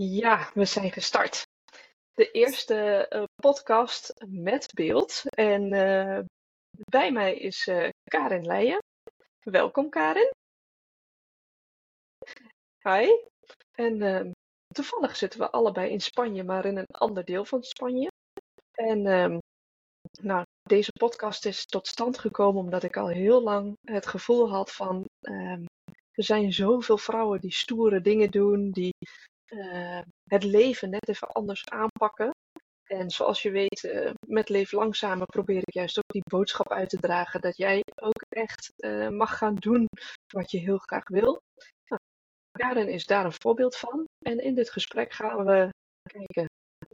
Ja, we zijn gestart. De eerste eh, podcast met beeld. En eh, bij mij is uh, Karin Leijen. Welkom Karin. Hi. En toevallig zitten we allebei in Spanje, maar in een ander deel van Spanje. En ehm, nou, deze podcast is tot stand gekomen omdat ik al heel lang het gevoel had van ehm, er zijn zoveel vrouwen die stoere dingen doen, die het leven net even anders aanpakken. En zoals je weet, uh, met Leef Langzamer probeer ik juist ook die boodschap uit te dragen dat jij ook echt uh, mag gaan doen wat je heel graag wil. Nou, Karin is daar een voorbeeld van. En in dit gesprek gaan we kijken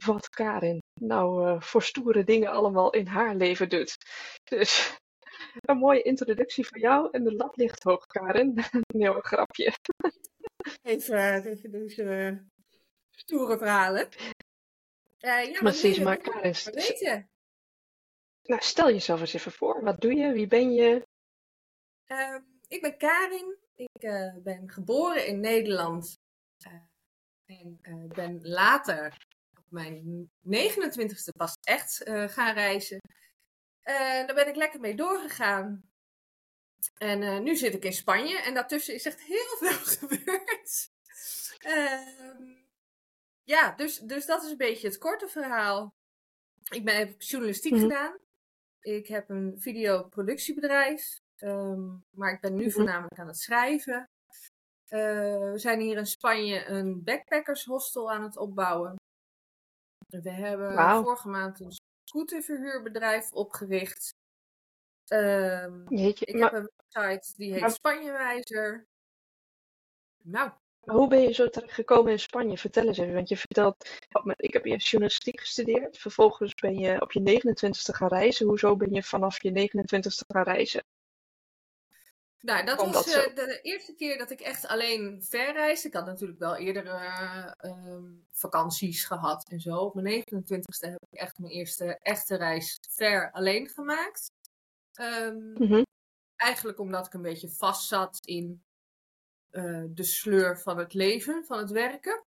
wat Karin nou voor stoere dingen allemaal in haar leven doet. Dus een mooie introductie voor jou en de lat ligt hoog, Karin. nee, een grapje. Even, even deze stoere verhalen. Uh, ja, Precies, maar Karin, weten. Nou, stel jezelf eens even voor. Wat doe je? Wie ben je? Uh, ik ben Karin. Ik uh, ben geboren in Nederland. en ben later op mijn 29ste pas echt gaan reizen. daar ben ik lekker mee doorgegaan. En nu zit ik in Spanje en daartussen is echt heel veel gebeurd. Uh, ja, dus, dus dat is een beetje het korte verhaal. Ik ben, heb journalistiek mm -hmm. gedaan. Ik heb een videoproductiebedrijf. Um, maar ik ben nu -hmm. voornamelijk aan het schrijven. Uh, we zijn hier in Spanje een backpackershostel aan het opbouwen. We hebben wow. vorige maand een scooterverhuurbedrijf opgericht. Um, Jeetje, ik maar... heb een website die heet maar... Spanjewijzer. Nou, hoe ben je zo terecht gekomen in Spanje? Vertel eens even, want je vertelt, ik heb je journalistiek gestudeerd, vervolgens ben je op je 29ste gaan reizen. Hoezo ben je vanaf je 29ste gaan reizen? Nou, dat was dat uh, de eerste keer dat ik echt alleen verreisde. Ik had natuurlijk wel eerder uh, um, vakanties gehad en zo. Op mijn 29ste heb ik echt mijn eerste echte reis ver alleen gemaakt. Um, mm -hmm. Eigenlijk omdat ik een beetje vast zat in uh, de sleur van het leven, van het werken.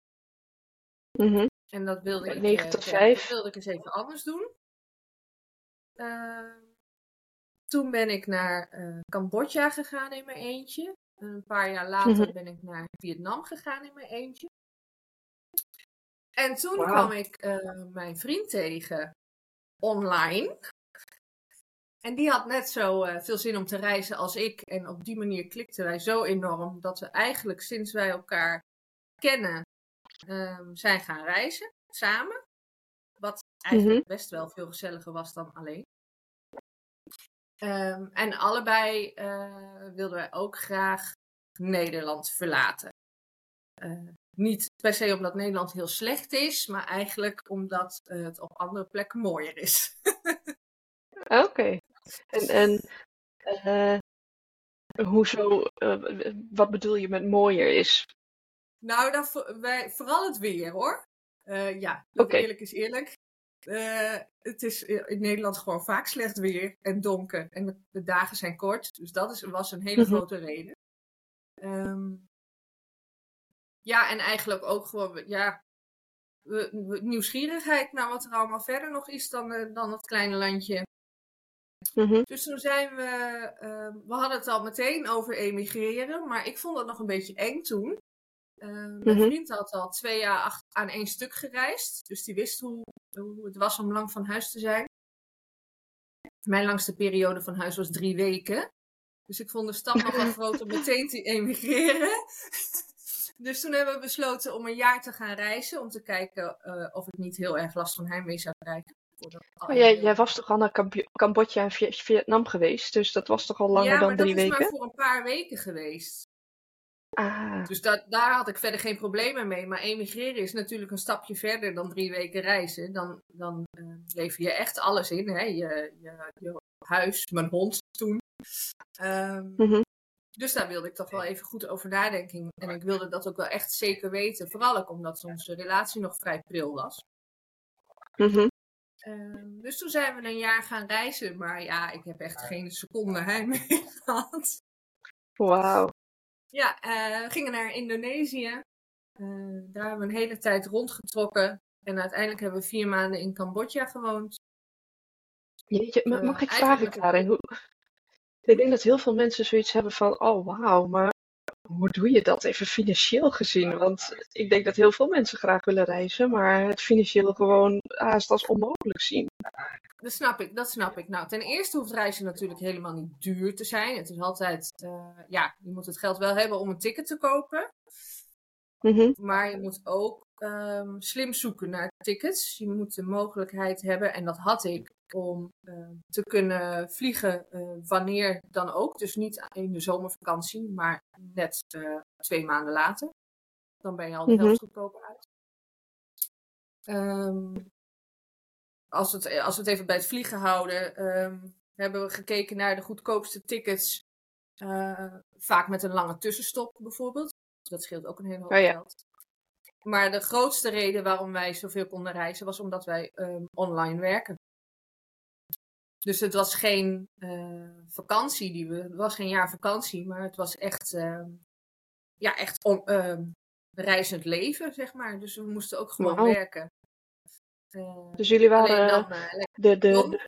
Mm -hmm. En dat wilde, ik, 9 tot 5. dat wilde ik eens even anders doen. Uh, toen ben ik naar uh, Cambodja gegaan in mijn eentje. Een paar jaar later mm -hmm. ben ik naar Vietnam gegaan in mijn eentje. En toen wow. kwam ik mijn vriend tegen online. En die had net zo uh, veel zin om te reizen als ik. En op die manier klikten wij zo enorm dat we eigenlijk sinds wij elkaar kennen um, zijn gaan reizen samen. Wat eigenlijk mm -hmm. best wel veel gezelliger was dan alleen. Um, en allebei uh, wilden wij ook graag Nederland verlaten. Uh, niet per se omdat Nederland heel slecht is, maar eigenlijk omdat het op andere plekken mooier is. Oké. Okay. En, en uh, hoezo, uh, wat bedoel je met mooier is? Nou, dan, wij, vooral het weer hoor. Uh, ja, okay. eerlijk is eerlijk. het is in Nederland gewoon vaak slecht weer en donker. En de, dagen zijn kort. Dus dat is, was een hele mm -hmm. grote reden. Um, ja, en eigenlijk ook gewoon, ja, nieuwsgierigheid naar wat er allemaal verder nog is dan, dan het kleine landje. Mm -hmm. Dus toen zijn we, uh, we hadden het al meteen over emigreren, maar ik vond het nog een beetje eng toen. Uh, mijn mm -hmm. vriend had al twee jaar aan één stuk gereisd, dus die wist hoe, hoe het was om lang van huis te zijn. Mijn langste periode van huis was drie weken. Dus ik vond de stap nogal groot om meteen te emigreren. dus toen hebben we besloten om een jaar te gaan reizen. Om te kijken uh, of ik niet heel erg last van heimwee zou krijgen. Oh, jij, jij, was toch al naar Camb Cambodja en Vietnam geweest, dus dat was toch al langer ja, dan drie weken? Ja, maar dat is maar voor een paar weken geweest. Ah. Dus dat, daar had ik verder geen problemen mee. Maar emigreren is natuurlijk een stapje verder dan drie weken reizen. Dan, dan uh, lever je echt alles in. Hè? Je, je, je huis, mijn hond toen. Um, mm -hmm. Dus daar wilde ik toch wel even goed over nadenken. En ik wilde dat ook wel echt zeker weten. Vooral ook omdat onze relatie nog vrij pril was. Mm -hmm. Um, dus toen zijn we een jaar gaan reizen. Maar ja, ik heb echt geen seconde heimwee gehad. Wauw. Ja, uh, we gingen naar Indonesië. daar hebben we een hele tijd rondgetrokken. En uiteindelijk hebben we vier maanden in Cambodja gewoond. Jeetje, mag ik vragen, Karin? Hoe... Ik denk dat heel veel mensen zoiets hebben van, oh wauw, maar hoe doe je dat even financieel gezien? Want ik denk dat heel veel mensen graag willen reizen, maar het financieel gewoon haast als onmogelijk zien. Dat snap ik, dat snap ik. Nou, ten eerste hoeft reizen natuurlijk helemaal niet duur te zijn. Het is altijd, uh, ja, je moet het geld wel hebben om een ticket te kopen. Mhm. Maar je moet ook um, slim zoeken naar tickets. Je moet de mogelijkheid hebben, en dat had ik, om uh, te kunnen vliegen uh, wanneer dan ook. Dus niet in de zomervakantie, maar net uh, twee maanden later. Dan ben je al de helft mm -hmm. goedkoper uit. Um, als, het, als we het even bij het vliegen houden, um, hebben we gekeken naar de goedkoopste tickets. vaak met een lange tussenstop bijvoorbeeld. Dat scheelt ook een hele hoop oh, ja. geld. Maar de grootste reden waarom wij zoveel konden reizen was omdat wij um, online werken. Dus het was geen uh, vakantie die we. Het was geen jaar vakantie, maar het was echt. Uh, ja, echt uh, reizend leven, zeg maar. Dus we moesten ook gewoon werken. Uh, Dus jullie waren dan, de, de,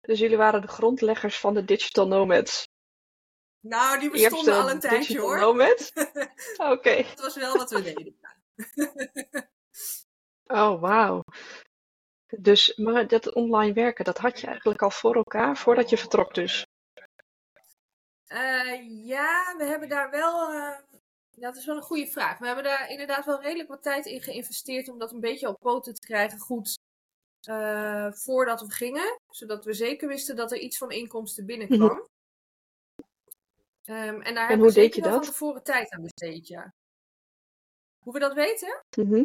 dus jullie waren de grondleggers van de digital nomads. Nou, die bestonden al een tijdje digital hoor. nomad? Oké. Dat was wel wat we deden. Oh, wauw. Dus, maar dat online werken, dat had je eigenlijk al voor elkaar voordat je vertrok dus. Eh, ja, we hebben daar wel. eh, dat is wel een goede vraag. We hebben daar inderdaad wel redelijk wat tijd in geïnvesteerd om dat een beetje op poten te krijgen, goed. eh, voordat we gingen, zodat we zeker wisten dat er iets van inkomsten binnenkwam. Ehm, en daar hebben hoe we zeker je wel dat? van tevoren tijd aan besteed, ja. Hoe we dat weten? Mhm.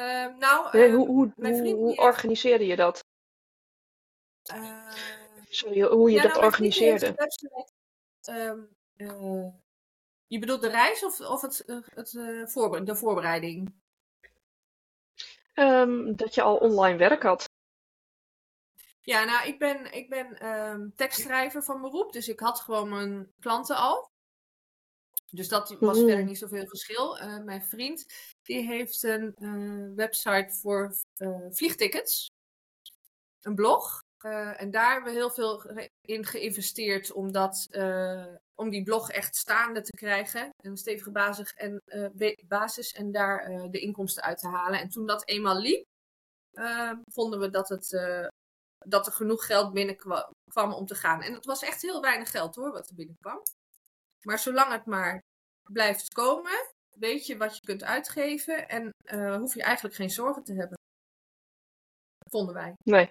Ehm, nou, ehm, hoe, hoe, organiseerde je dat? eh, Sorry, hoe je ja, dat nou, organiseerde? ehm, eh, je bedoelt de reis of, of het, eh, het, eh, voorbe- de voorbereiding? Ehm, dat je al online werk had. Ja, nou, ik ben, ik ben ehm, tekstschrijver van beroep, dus ik had gewoon mijn klanten al. Dus dat was Mhm. verder niet zoveel verschil. Eh, mijn vriend, die heeft een eh, website voor eh, vliegtickets. Een blog. En daar hebben we heel veel in geïnvesteerd om, dat, om die blog echt staande te krijgen. Een stevige basis en, basis en daar de inkomsten uit te halen. En toen dat eenmaal liep, vonden we dat, het, dat er genoeg geld binnenkwam kwam om te gaan. En het was echt heel weinig geld hoor, wat er binnenkwam. Maar zolang het maar blijft komen, weet je wat je kunt uitgeven en eh, hoef je eigenlijk geen zorgen te hebben. Vonden wij. Nee.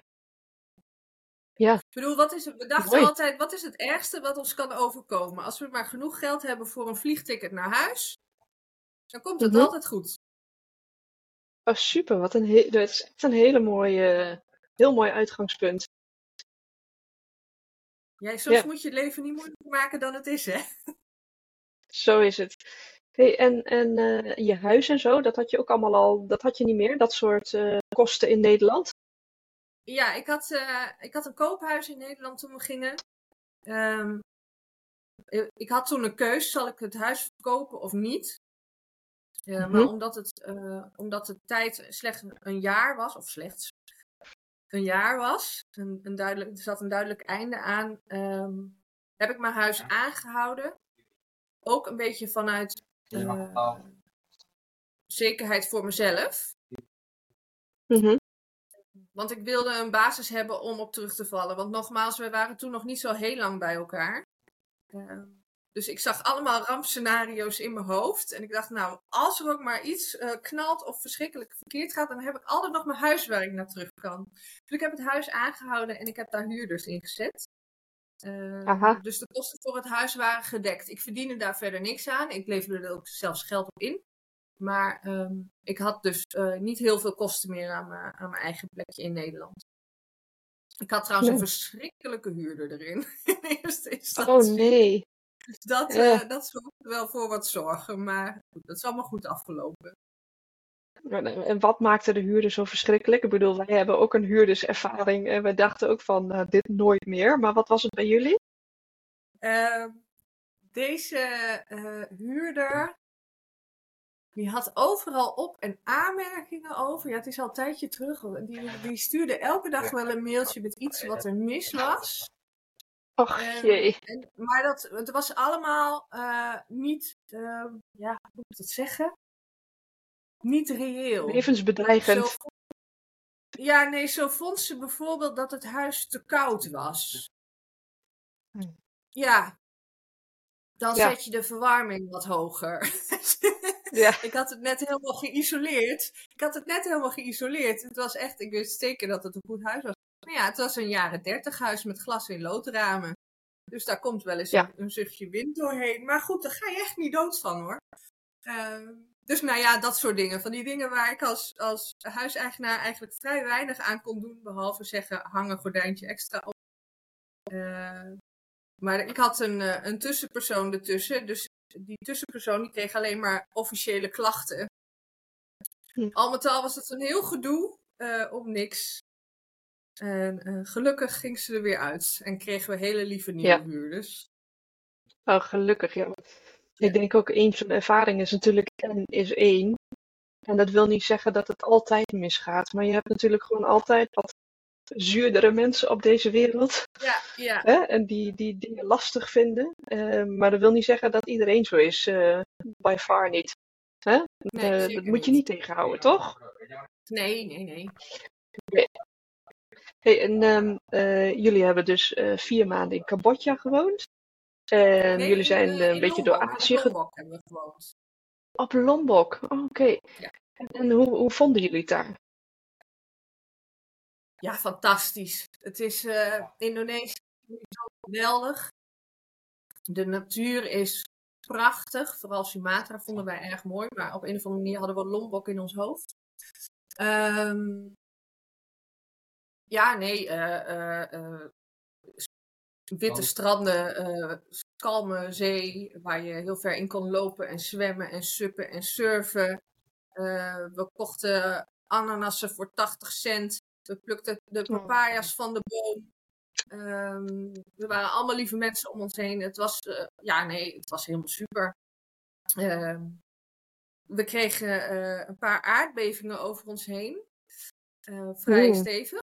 Ja, Ik bedoel, wat is, het- we dachten mooi. altijd, wat is het ergste wat ons kan overkomen? Als we maar genoeg geld hebben voor een vliegticket naar huis, dan komt het Mhm. altijd goed. Oh, super. Wat een he- dat is echt een hele mooie, heel mooi uitgangspunt. Jij, soms Ja, moet je het leven niet moeilijker maken dan het is, hè? Zo is het. Hey, en en eh, je huis en zo, dat had je ook allemaal al, dat had je niet meer, dat soort eh, kosten in Nederland? Ja, ik had, eh, ik had een koophuis in Nederland toen we gingen. Ehm, eh, ik had toen een keus, zal ik het huis verkopen of niet? Eh, Mhm. Maar omdat, het, omdat de tijd slechts een jaar was, of slechts een jaar was, een, een duidelijk, er zat een duidelijk einde aan, ehm, heb ik mijn huis aangehouden. Ook een beetje vanuit eh, zekerheid voor mezelf. Mhm. Want ik wilde een basis hebben om op terug te vallen. Want nogmaals, we waren toen nog niet zo heel lang bij elkaar. Ehm, dus ik zag allemaal rampscenario's in mijn hoofd. En ik dacht, nou, als er ook maar iets eh, knalt of verschrikkelijk verkeerd gaat, dan heb ik altijd nog mijn huis waar ik naar terug kan. Dus ik heb het huis aangehouden en ik heb daar huurders in gezet. Ehm, dus de kosten voor het huis waren gedekt. Ik verdiende daar verder niks aan. Ik leverde er ook zelfs geld op in. Maar ehm, ik had dus eh, niet heel veel kosten meer aan mijn, aan mijn eigen plekje in Nederland. Ik had trouwens een verschrikkelijke huurder erin in eerste Oh instantie. nee. Dus dat, eh, dat zorgde wel voor wat zorgen. Maar goed, dat is allemaal goed afgelopen. En wat maakte de huurder zo verschrikkelijk? Ik bedoel, wij hebben ook een huurderservaring en we dachten ook van nou, dit nooit meer. Maar wat was het bij jullie? Ehm, deze eh, huurder Die had overal op- en aanmerkingen over. Ja, het is al een tijdje terug. Die, die stuurde elke dag wel een mailtje met iets wat er mis was. Och jee. En, maar dat, het was allemaal eh, niet, ehm, ja, hoe moet ik dat zeggen? Niet reëel. Levensbedreigend. Zo- ja, nee, zo vond ze bijvoorbeeld dat het huis te koud was. Hm. Ja, dan Ja. zet je de verwarming wat hoger. Ja. Ik had het net helemaal geïsoleerd. Ik had het net helemaal geïsoleerd. Het was echt, ik wist zeker dat het een goed huis was. Maar ja, het was een jaren dertig huis met glas in loodramen. Dus daar komt wel eens Ja. een, een zuchtje wind doorheen. Maar goed, daar ga je echt niet dood van hoor. Ehm, dus nou ja, dat soort dingen. Van die dingen waar ik als, als huiseigenaar eigenlijk vrij weinig aan kon doen. Behalve zeggen, hang een gordijntje extra op. Eh, maar ik had een, eh, een tussenpersoon ertussen. Dus die tussenpersoon die kreeg alleen maar officiële klachten. Hm. Al met al was het een heel gedoe eh, om niks. En gelukkig ging ze er weer uit. En kregen we hele lieve nieuwe Ja. huurders. Oh, gelukkig, ja. Ik denk ook, één zo'n ervaring is natuurlijk N is één. En dat wil niet zeggen dat het altijd misgaat. Maar je hebt natuurlijk gewoon altijd wat zuurdere mensen op deze wereld. Ja, ja. Hè? En die, die dingen lastig vinden. Eh, maar dat wil niet zeggen dat iedereen zo is. eh by far niet. Hè? Nee, Eh, dat moet je niet. tegenhouden, toch? Nee, nee, nee. Hey, en ehm, eh, jullie hebben dus eh, vier maanden in Cambodja gewoond. En Nee, jullie zijn in, eh, eh, een in beetje door. Azië In ge- Lombok hebben we gewoond. Op Lombok, Oh, oké. Ja. En, hoe, hoe vonden jullie het daar? Ja, fantastisch. Het is eh, Indonesië zo geweldig. De natuur is prachtig. Vooral Sumatra vonden wij erg mooi. Maar op een of andere manier hadden we Lombok in ons hoofd. Ehm, ja, nee. Witte stranden, eh, kalme zee. Waar je heel ver in kon lopen en zwemmen en suppen en surfen. Eh, we kochten ananassen voor 80 cent. We plukten de papaya's van de boom. Ehm, er waren allemaal lieve mensen om ons heen. Het was, eh, ja, nee, het was helemaal super. Ehm, we kregen een paar aardbevingen over ons heen. Vrij stevig.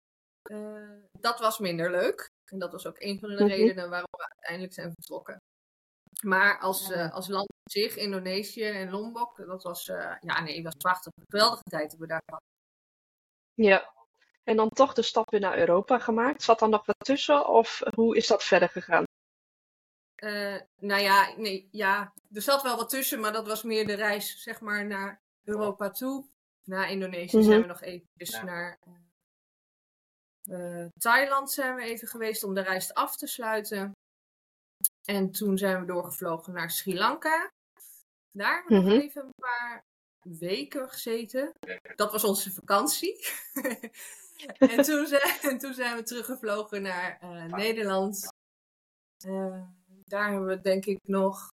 Dat was minder leuk. En dat was ook een van de Mhm. redenen waarom we uiteindelijk zijn vertrokken. Maar als, eh, als land op zich, Indonesië en Lombok, dat was, eh, ja, nee, dat was prachtig. Een geweldige tijd hebben we daar gehad. Ja. En dan toch de stap weer naar Europa gemaakt. Zat er nog wat tussen of hoe is dat verder gegaan? Eh, nou ja, nee, ja, er zat wel wat tussen, maar dat was meer de reis, zeg maar, naar Europa toe. Na Indonesië Mhm. zijn we nog eventjes naar eh, eh, Thailand zijn we even geweest om de reis af te sluiten. En toen zijn we doorgevlogen naar Sri Lanka. Daar hebben we Mhm. nog even een paar weken gezeten. Dat was onze vakantie. en, toen zijn, en toen zijn we teruggevlogen naar eh, Nederland. Eh, daar hebben we denk ik nog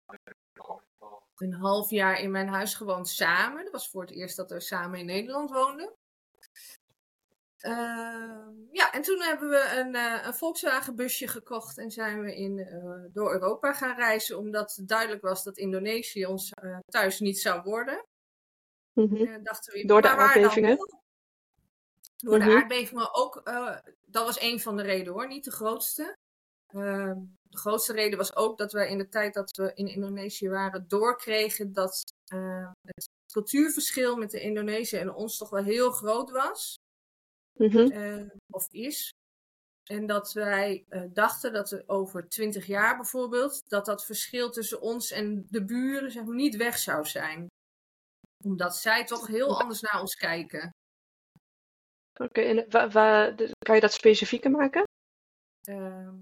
een half jaar in mijn huis gewoond samen. Dat was voor het eerst dat we samen in Nederland woonden. Ehm, ja, en toen hebben we een, eh, een Volkswagen busje gekocht en zijn we in, eh, door Europa gaan reizen. Omdat duidelijk was dat Indonesië ons eh, thuis niet zou worden. En dachten we, Door de aardbevingen? Door de aardbevingen ook. dat was een van de redenen hoor, niet de grootste. Ehm, de grootste reden was ook dat we in de tijd dat we in Indonesië waren doorkregen dat het cultuurverschil met de Indonesië en ons toch wel heel groot was. Mhm. eh, of is. En dat wij eh, dachten dat er over twintig jaar bijvoorbeeld, dat dat verschil tussen ons en de buren zeg maar, niet weg zou zijn. Omdat zij toch heel anders naar ons kijken. Oké, en kan je dat specifieker maken? Ehm,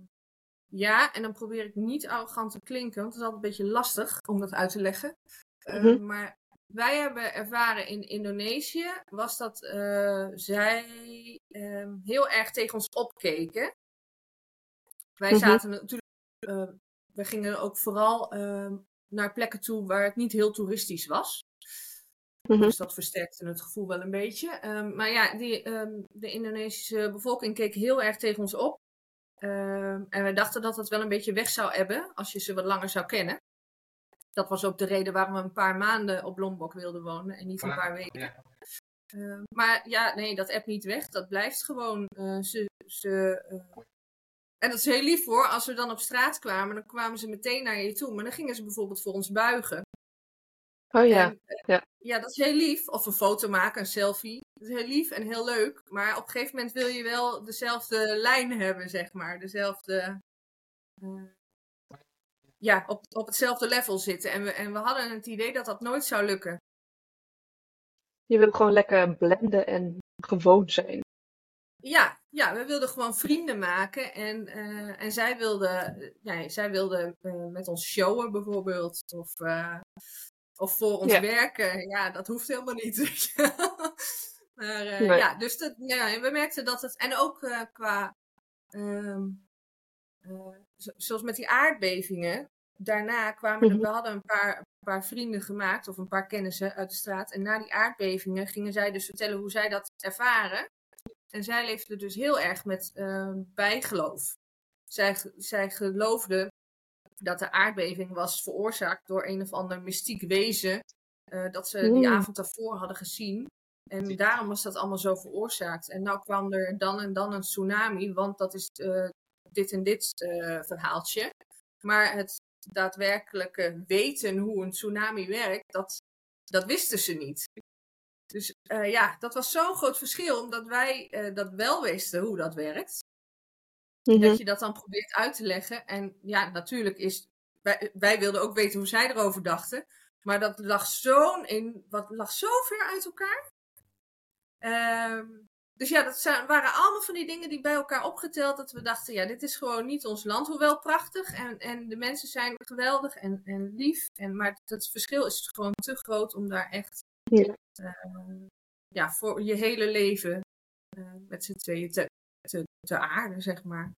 ja, en dan probeer ik niet arrogant te klinken, want het is altijd een beetje lastig om dat uit te leggen. Mhm. Maar wij hebben ervaren in Indonesië, was dat eh, zij ehm, heel erg tegen ons opkeken. Wij Mhm. zaten natuurlijk, eh, we gingen ook vooral ehm, naar plekken toe waar het niet heel toeristisch was. Mhm. Dus dat versterkte het gevoel wel een beetje. Ehm, maar ja, die, de Indonesische bevolking keek heel erg tegen ons op. En we dachten dat het wel een beetje weg zou ebben als je ze wat langer zou kennen. Dat was ook de reden waarom we een paar maanden op Lombok wilden wonen en niet een paar weken. Uh, maar ja, nee, dat app niet weg. Dat blijft gewoon. Uh, ze, ze, uh, en dat is heel lief hoor. Als we dan op straat kwamen, dan kwamen ze meteen naar je toe. Maar dan gingen ze bijvoorbeeld voor ons buigen. Oh ja. En, ja. ja, dat is heel lief. Of een foto maken, een selfie. Dat is heel lief en heel leuk. Maar op een gegeven moment wil je wel dezelfde lijn hebben, zeg maar. Dezelfde. Ja, op, op hetzelfde level zitten. En we, en we hadden het idee dat dat nooit zou lukken. Je wil gewoon lekker blenden en gewoon zijn. Ja, ja, we wilden gewoon vrienden maken. En, uh, en zij wilde, ja, zij wilde uh, met ons showen bijvoorbeeld. Of, uh, of voor ons ja. werken. Ja, dat hoeft helemaal niet. maar nee. ja, dus dat, ja, we merkten dat het. En ook qua. Um, zoals met die aardbevingen. Daarna kwamen er, Mhm. we hadden een paar, een paar vrienden gemaakt, of een paar kennissen uit de straat. En na die aardbevingen gingen zij dus vertellen hoe zij dat ervaren. En zij leefde dus heel erg met uh, bijgeloof. Zij, zij geloofde dat de aardbeving was veroorzaakt door een of ander mystiek wezen. Uh, dat ze die Mm. avond daarvoor hadden gezien. En daarom was dat allemaal zo veroorzaakt. En nou kwam er dan en dan een tsunami, want dat is uh, dit en dit uh, verhaaltje. Maar het daadwerkelijke weten hoe een tsunami werkt, dat, dat wisten ze niet. Dus uh, ja, dat was zo'n groot verschil, omdat wij uh, dat wel wisten hoe dat werkt. Mhm. Dat je dat dan probeert uit te leggen. En ja, natuurlijk is. Wij, wij wilden ook weten hoe zij erover dachten. Maar dat lag zo in. Wat lag zo ver uit elkaar. Um, dus ja, dat zijn, waren allemaal van die dingen die bij elkaar opgeteld. Dat we dachten, ja, dit is gewoon niet ons land. Hoewel prachtig. En, en de mensen zijn geweldig en, en lief. En, maar het verschil is gewoon te groot om daar echt. Ja, uh, ja voor je hele leven uh, met z'n tweeën te, te, te aarden, zeg maar.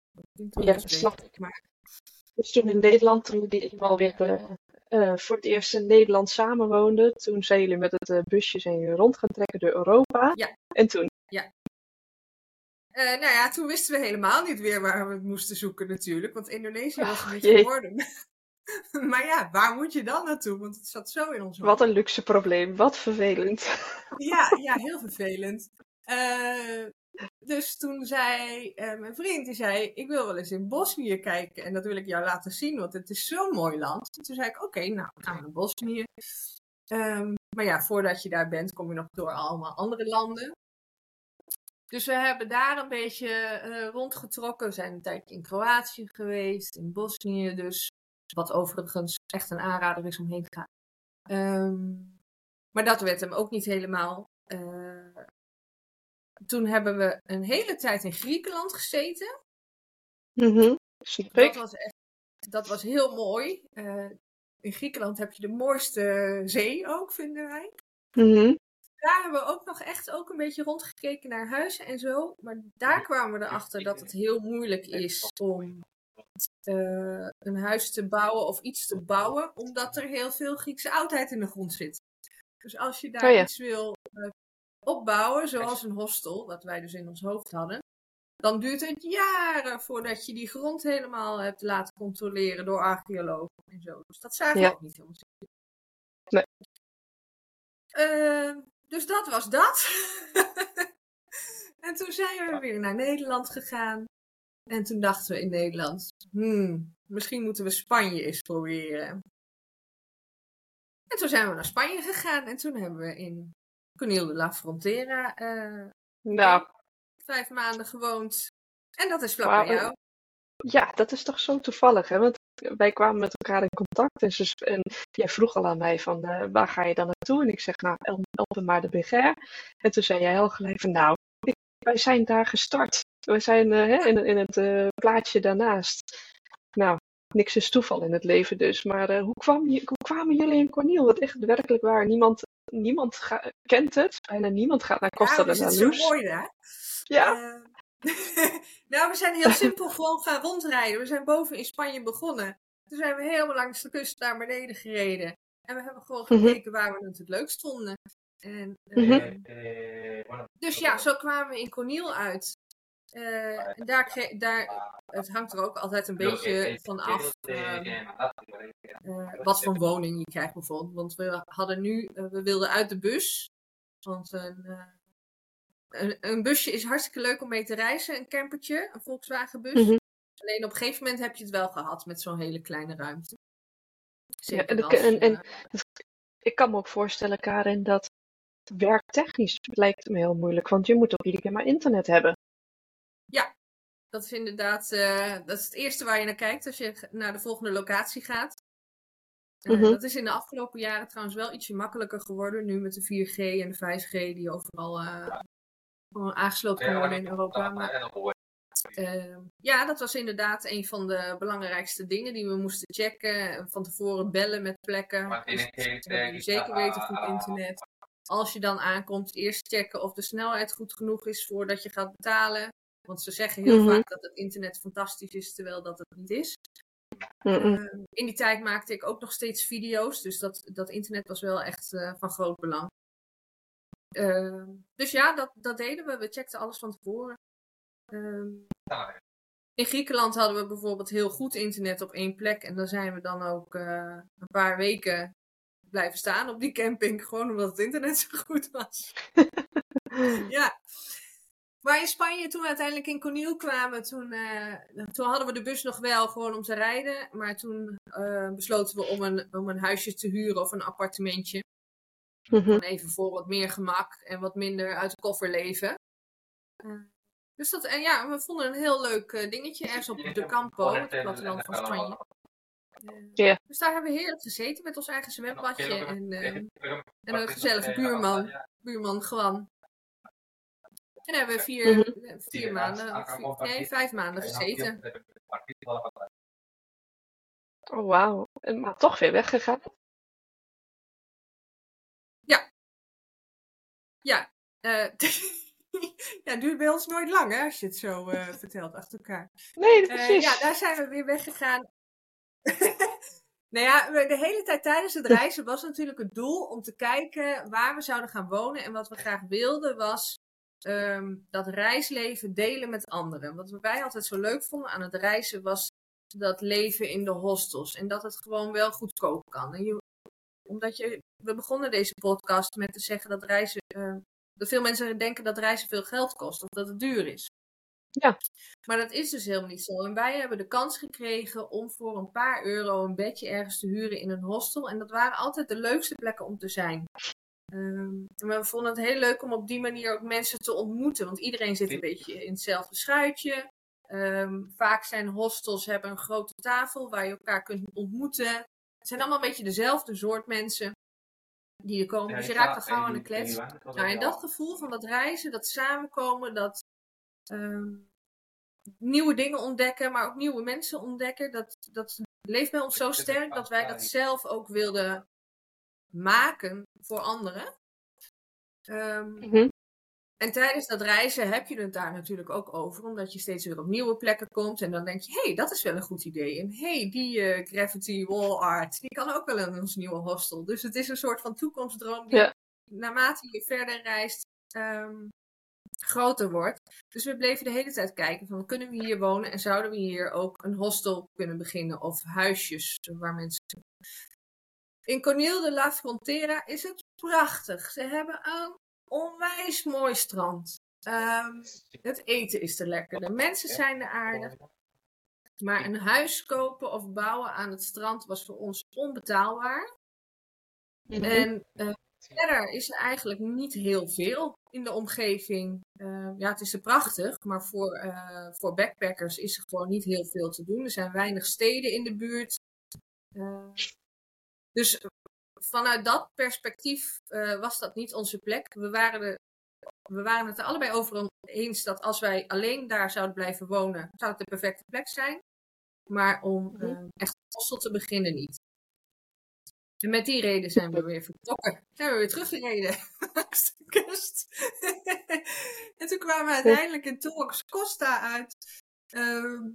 ja dat snap ik. Maar. Dus toen in Nederland, toen jullie eenmaal weer uh, uh, voor het eerst in Nederland samenwoonden, toen zijn jullie met het busje zijn jullie rond gaan trekken door Europa. Ja. En toen? Ja. Uh, nou ja, toen wisten we helemaal niet weer waar we het moesten zoeken natuurlijk. Want Indonesië was een beetje geworden. maar ja, waar moet je dan naartoe? Want het zat zo in ons. Wat een luxe probleem. Wat vervelend. ja, ja, heel vervelend. Uh, dus toen zei uh, mijn vriend, die zei, ik wil wel eens in Bosnië kijken. En dat wil ik jou laten zien, want het is zo'n mooi land. En toen zei ik, oké, okay, nou, gaan we naar Bosnië. Um, maar ja, voordat je daar bent, kom je nog door allemaal andere landen. Dus we hebben daar een beetje uh, rondgetrokken. We zijn een tijdje in Kroatië geweest, in Bosnië dus. Wat overigens echt een aanrader is om heen te gaan. Um, maar dat werd hem ook niet helemaal. Uh, toen hebben we een hele tijd in Griekenland gezeten. Mm -hmm. Dat was echt, dat was heel mooi. Uh, in Griekenland heb je de mooiste zee ook, vinden wij. Mm -hmm. Daar hebben we ook nog echt ook een beetje rondgekeken naar huizen en zo. Maar daar kwamen we erachter dat het heel moeilijk is om uh, een huis te bouwen of iets te bouwen, omdat er heel veel Griekse oudheid in de grond zit. Dus als je daar oh ja. iets wil uh, opbouwen, zoals een hostel, wat wij dus in ons hoofd hadden, dan duurt het jaren voordat je die grond helemaal hebt laten controleren door archeologen en zo. Dus dat zagen we ja. ook niet helemaal. Nee. Uh, dus dat was dat. en toen zijn we weer naar Nederland gegaan. En toen dachten we in Nederland, hmm, misschien moeten we Spanje eens proberen. En toen zijn we naar Spanje gegaan en toen hebben we in Conil de la Frontera uh, nou. vijf maanden gewoond. En dat is vlak bij jou. Ja, dat is toch zo toevallig, hè? Want wij kwamen met elkaar in contact en, ze, en jij vroeg al aan mij van uh, waar ga je dan naartoe? En ik zeg nou, Elpen maar de Beger. En toen zei jij heel gelijk van nou, ik, wij zijn daar gestart. We zijn uh, hè, in, in, het uh, plaatje daarnaast. Nou, niks is toeval in het leven dus. Maar hoe, kwam je, hoe kwamen jullie in Corniel? Wat echt werkelijk waar. Niemand, niemand ga, kent het. Bijna niemand gaat naar Costa ja, de la Luz. Luz. zo mooi hè? Ja. nou, we zijn heel simpel gewoon gaan rondrijden. We zijn boven in Spanje begonnen. Toen zijn we helemaal langs de kust naar beneden gereden. En we hebben gewoon gekeken mm -hmm. waar we het het leukst vonden. En, uh, mm -hmm. Dus ja, zo kwamen we in Corniel uit. en daar, daar, het hangt er ook altijd een beetje van af wat voor woning je krijgt bijvoorbeeld. Want we hadden nu, we wilden uit de bus. Want een, een, een, busje is hartstikke leuk om mee te reizen, een campertje, een Volkswagen bus. Mhm. Alleen op een gegeven moment heb je het wel gehad met zo'n hele kleine ruimte. Ja, en, en, en, ik kan me ook voorstellen, Karin, dat werktechnisch lijkt me heel moeilijk, want je moet ook iedere keer maar internet hebben. Ja, dat is inderdaad uh, dat is het eerste waar je naar kijkt als je naar de volgende locatie gaat. Uh, Dat is in de afgelopen jaren trouwens wel ietsje makkelijker geworden, nu met de 4G en de 5G die overal uh, aangesloten kunnen worden in Europa. Maar, uh, ja, dat was inderdaad een van de belangrijkste dingen die we moesten checken. Van tevoren bellen met plekken. Dus, zeker weten goed internet. Als je dan aankomt, eerst checken of de snelheid goed genoeg is voordat je gaat betalen. Want ze zeggen heel mhm. vaak dat het internet fantastisch is, terwijl dat het niet is. Uh, in die tijd maakte ik ook nog steeds video's, dus dat, dat internet was wel echt uh, van groot belang. Uh, dus ja, dat, dat deden we. We checkten alles van tevoren. Ehm, in Griekenland hadden we bijvoorbeeld heel goed internet op één plek. En daar zijn we dan ook uh, een paar weken blijven staan op die camping. Gewoon omdat het internet zo goed was. ja. Maar in Spanje, toen we uiteindelijk in Conil kwamen, toen, uh, toen hadden we de bus nog wel gewoon om te rijden. Maar toen uh, besloten we om een, om een huisje te huren of een appartementje. Mm -hmm. Even voor wat meer gemak en wat minder uit de koffer leven. Uh, dus dat, en ja, we vonden een heel leuk uh, dingetje ergens op de Campo, het platteland van Spanje. Uh, Dus daar hebben we heerlijk gezeten met ons eigen zwembadje en, uh, en een gezellige buurman, buurman Gwan. En daar hebben we vier, mm -hmm. vier maanden, vier, nee, vijf maanden gezeten. Oh, wauw. Maar toch weer weggegaan? Ja. Uh, ja, het duurt bij ons nooit lang, hè, als je het zo uh, vertelt achter elkaar. Nee, uh, precies. ja, daar zijn we weer weggegaan. nou ja, de hele tijd tijdens het reizen was natuurlijk het doel om te kijken waar we zouden gaan wonen. En wat we graag wilden was um, dat reisleven delen met anderen. Wat wij altijd zo leuk vonden aan het reizen was dat leven in de hostels. En dat het gewoon wel goedkoop kan. En je, omdat je, we begonnen deze podcast met te zeggen dat reizen uh, dat veel mensen denken dat reizen veel geld kost of dat het duur is. Ja. Maar dat is dus helemaal niet zo. En wij hebben de kans gekregen om voor een paar euro een bedje ergens te huren in een hostel. En dat waren altijd de leukste plekken om te zijn. Um, en we vonden het heel leuk om op die manier ook mensen te ontmoeten. Want iedereen zit een beetje in hetzelfde schuitje. Um, vaak zijn hostels hebben een grote tafel waar je elkaar kunt ontmoeten. Het zijn allemaal een beetje dezelfde soort mensen die er komen. dus je raakt al gauw aan de klets. Nou, en dat gevoel van dat reizen, dat samenkomen, dat um, nieuwe dingen ontdekken, maar ook nieuwe mensen ontdekken, dat, dat leeft bij ons zo sterk dat wij dat zelf ook wilden maken voor anderen. Um, en tijdens dat reizen heb je het daar natuurlijk ook over, omdat je steeds weer op nieuwe plekken komt. En dan denk je, hé, hey, dat is wel een goed idee. En hé, hey, die uh, gravity wall art, die kan ook wel in ons nieuwe hostel. Dus het is een soort van toekomstdroom die naarmate je verder reist, um, groter wordt. Dus we bleven de hele tijd kijken van, kunnen we hier wonen? En zouden we hier ook een hostel kunnen beginnen? Of huisjes waar mensen... In Cornel de la Frontera is het prachtig. Ze hebben een onwijs mooi strand. Um, het eten is te lekker. De mensen zijn er aardig. Maar een huis kopen of bouwen aan het strand was voor ons onbetaalbaar. Mm -hmm. En uh, verder is er eigenlijk niet heel veel in de omgeving. Uh, ja, het is er prachtig, maar voor, uh, voor backpackers is er gewoon niet heel veel te doen. Er zijn weinig steden in de buurt. dus vanuit dat perspectief uh, was dat niet onze plek. We waren, er, we waren het er allebei over eens dat als wij alleen daar zouden blijven wonen, zou het de perfecte plek zijn. Maar om uh, echt hostel te beginnen niet. En met die reden zijn we weer vertrokken. Zijn we weer teruggereden langs de kust. en toen kwamen we uiteindelijk in Torres Costa uit. Uh,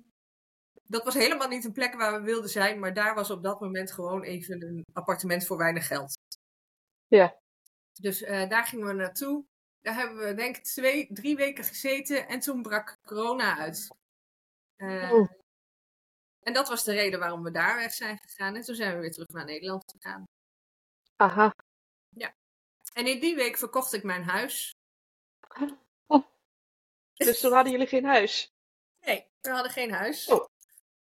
dat was helemaal niet een plek waar we wilden zijn, maar daar was op dat moment gewoon even een appartement voor weinig geld. Ja. Dus uh, daar gingen we naartoe. Daar hebben we denk ik twee, drie weken gezeten en toen brak corona uit. Uh, Oh. En dat was de reden waarom we daar weg zijn gegaan. En toen zijn we weer terug naar Nederland gegaan. Aha. En in die week verkocht ik mijn huis. Dus toen hadden jullie geen huis. Nee, we hadden geen huis. Oh.